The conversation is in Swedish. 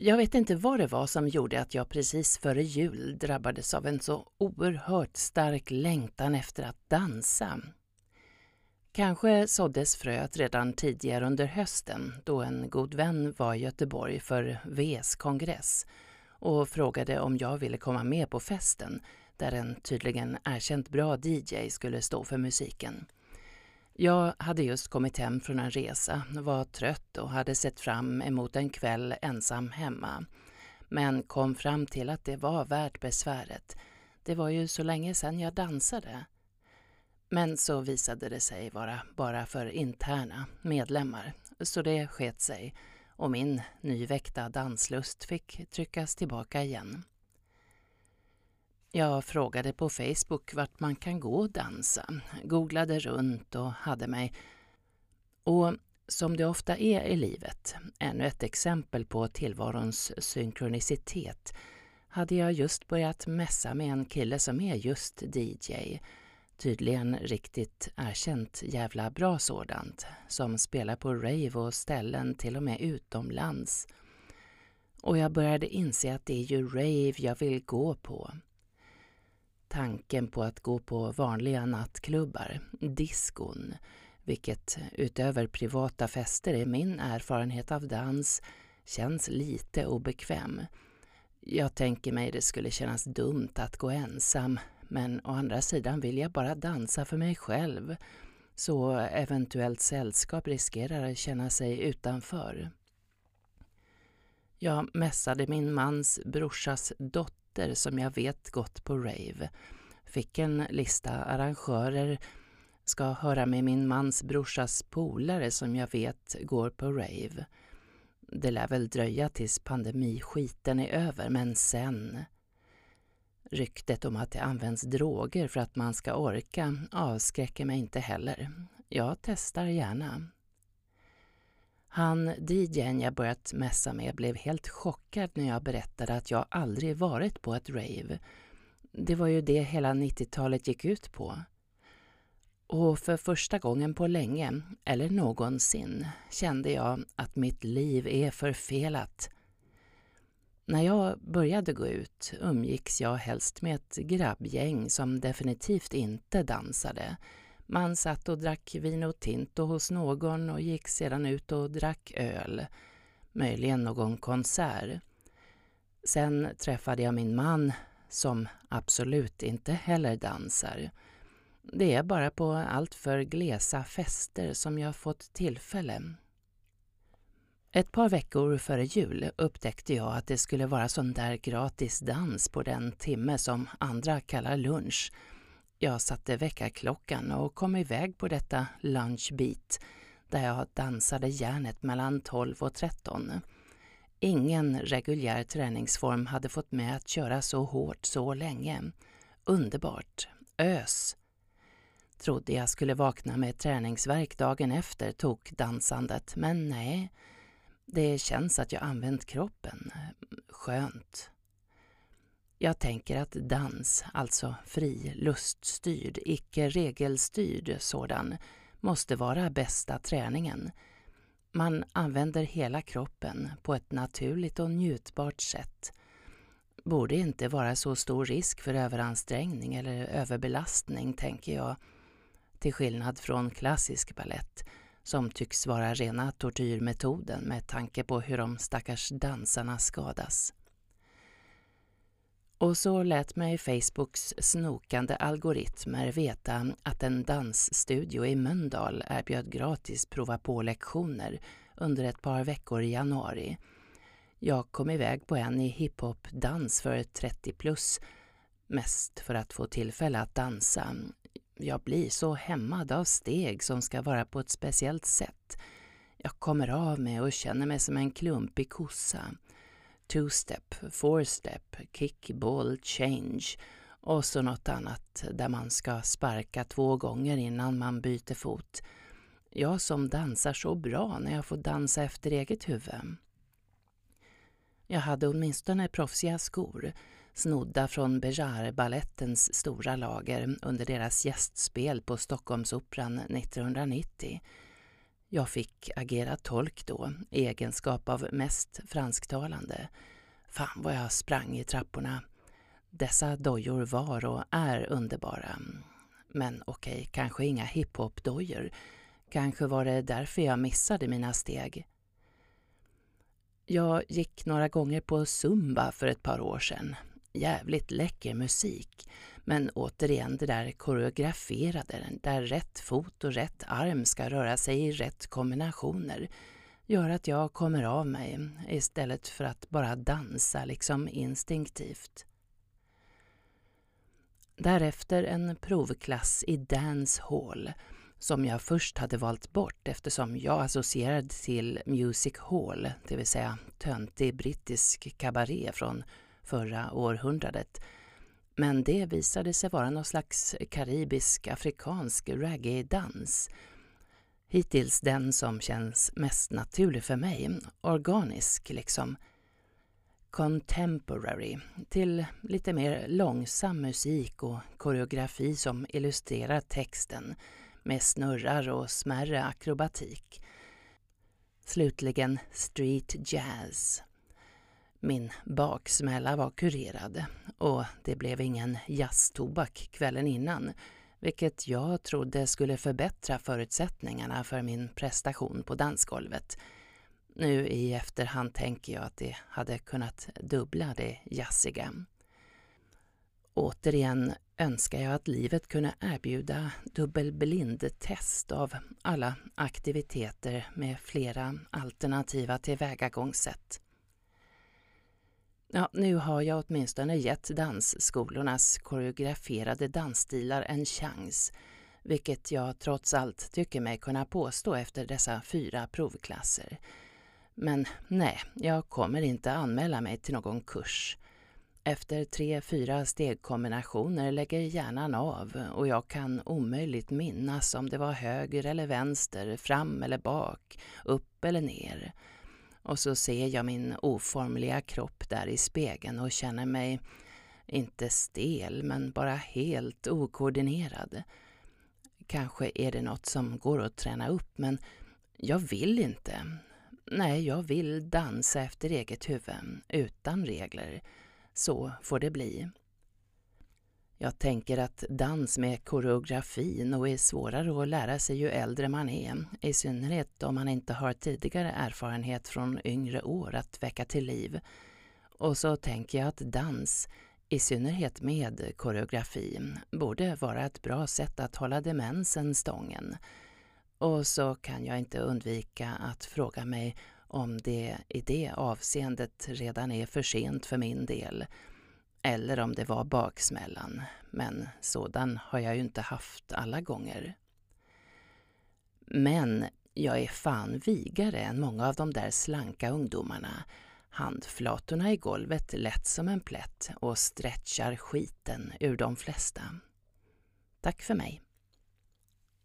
Jag vet inte vad det var som gjorde att jag precis före jul drabbades av en så oerhört stark längtan efter att dansa. Kanske såddes fröet redan tidigare under hösten då en god vän var i Göteborg för VS kongress och frågade om jag ville komma med på festen där en tydligen erkänt bra DJ skulle stå för musiken. Jag hade just kommit hem från en resa, var trött och hade sett fram emot en kväll ensam hemma. Men kom fram till att det var värt besväret. Det var ju så länge sedan jag dansade. Men så visade det sig vara bara för interna medlemmar, så det sket sig och min nyväckta danslust fick tryckas tillbaka igen. Jag frågade på Facebook vart man kan gå och dansa, googlade runt och hade mig. Och som det ofta är i livet, ännu ett exempel på tillvarons synkronicitet, hade jag just börjat mässa med en kille som är just DJ. Tydligen riktigt erkänt jävla bra sådant, som spelar på rave och ställen till och med utomlands. Och jag började inse att det är ju rave jag vill gå på. Tanken på att gå på vanliga nattklubbar, diskon, vilket utöver privata fester är min erfarenhet av dans, känns lite obekväm. Jag tänker mig det skulle kännas dumt att gå ensam, men å andra sidan vill jag bara dansa för mig själv, så eventuellt sällskap riskerar att känna sig utanför. Jag mässade min mans brorsas dotter artister som jag vet gått på rave. Fick en lista arrangörer, ska höra med min mans brorsas polare som jag vet går på rave. Det lär väl dröja tills pandemiskiten är över, men sen... Ryktet om att det används droger för att man ska orka avskräcker mig inte heller. Jag testar gärna. Han DJn jag börjat mässa med blev helt chockad när jag berättade att jag aldrig varit på ett rave. Det var ju det hela 90-talet gick ut på. Och för första gången på länge, eller någonsin, kände jag att mitt liv är förfelat. När jag började gå ut umgicks jag helst med ett grabbgäng som definitivt inte dansade man satt och drack vino tinto hos någon och gick sedan ut och drack öl. Möjligen någon konsert. Sen träffade jag min man som absolut inte heller dansar. Det är bara på alltför glesa fester som jag fått tillfälle. Ett par veckor före jul upptäckte jag att det skulle vara sån där gratis dans på den timme som andra kallar lunch jag satte väckarklockan och kom iväg på detta lunchbeat där jag dansade järnet mellan 12 och 13. Ingen reguljär träningsform hade fått mig att köra så hårt så länge. Underbart. Ös. Trodde jag skulle vakna med träningsverk dagen efter tog dansandet, men nej. Det känns att jag använt kroppen. Skönt. Jag tänker att dans, alltså fri, luststyrd, icke regelstyrd sådan, måste vara bästa träningen. Man använder hela kroppen på ett naturligt och njutbart sätt. Borde inte vara så stor risk för överansträngning eller överbelastning, tänker jag. Till skillnad från klassisk ballett, som tycks vara rena tortyrmetoden med tanke på hur de stackars dansarna skadas. Och så lät mig Facebooks snokande algoritmer veta att en dansstudio i Mölndal erbjöd gratis prova på-lektioner under ett par veckor i januari. Jag kom iväg på en i hiphop-dans för 30 plus, mest för att få tillfälle att dansa. Jag blir så hämmad av steg som ska vara på ett speciellt sätt. Jag kommer av mig och känner mig som en klumpig kossa two-step, four-step, kick, ball, change och så något annat där man ska sparka två gånger innan man byter fot. Jag som dansar så bra när jag får dansa efter eget huvud. Jag hade åtminstone proffsiga skor, snodda från Bejar-ballettens stora lager under deras gästspel på Stockholmsoperan 1990. Jag fick agera tolk då, i egenskap av mest fransktalande. Fan vad jag sprang i trapporna. Dessa dojor var och är underbara. Men okej, okay, kanske inga hiphop-dojor. Kanske var det därför jag missade mina steg. Jag gick några gånger på zumba för ett par år sedan. Jävligt läcker musik. Men återigen det där koreograferade, där rätt fot och rätt arm ska röra sig i rätt kombinationer gör att jag kommer av mig istället för att bara dansa liksom instinktivt. Därefter en provklass i Dance Hall som jag först hade valt bort eftersom jag associerade till Music Hall, det vill säga töntig brittisk kabaré från förra århundradet. Men det visade sig vara någon slags karibisk-afrikansk reggae-dans. Hittills den som känns mest naturlig för mig, organisk liksom. Contemporary, till lite mer långsam musik och koreografi som illustrerar texten med snurrar och smärre akrobatik. Slutligen street jazz. Min baksmälla var kurerad och det blev ingen jazztobak kvällen innan vilket jag trodde skulle förbättra förutsättningarna för min prestation på dansgolvet. Nu i efterhand tänker jag att det hade kunnat dubbla det jazziga. Återigen önskar jag att livet kunde erbjuda dubbelblindtest av alla aktiviteter med flera alternativa tillvägagångssätt. Ja, nu har jag åtminstone gett dansskolornas koreograferade dansstilar en chans, vilket jag trots allt tycker mig kunna påstå efter dessa fyra provklasser. Men nej, jag kommer inte anmäla mig till någon kurs. Efter tre, fyra stegkombinationer lägger hjärnan av och jag kan omöjligt minnas om det var höger eller vänster, fram eller bak, upp eller ner. Och så ser jag min oformliga kropp där i spegeln och känner mig inte stel, men bara helt okoordinerad. Kanske är det något som går att träna upp, men jag vill inte. Nej, jag vill dansa efter eget huvud, utan regler. Så får det bli. Jag tänker att dans med koreografi nog är svårare att lära sig ju äldre man är, i synnerhet om man inte har tidigare erfarenhet från yngre år att väcka till liv. Och så tänker jag att dans, i synnerhet med koreografi, borde vara ett bra sätt att hålla demensen stången. Och så kan jag inte undvika att fråga mig om det i det avseendet redan är för sent för min del eller om det var baksmällan, men sådan har jag ju inte haft alla gånger. Men jag är fan vigare än många av de där slanka ungdomarna. Handflatorna i golvet lätt som en plätt och stretchar skiten ur de flesta. Tack för mig.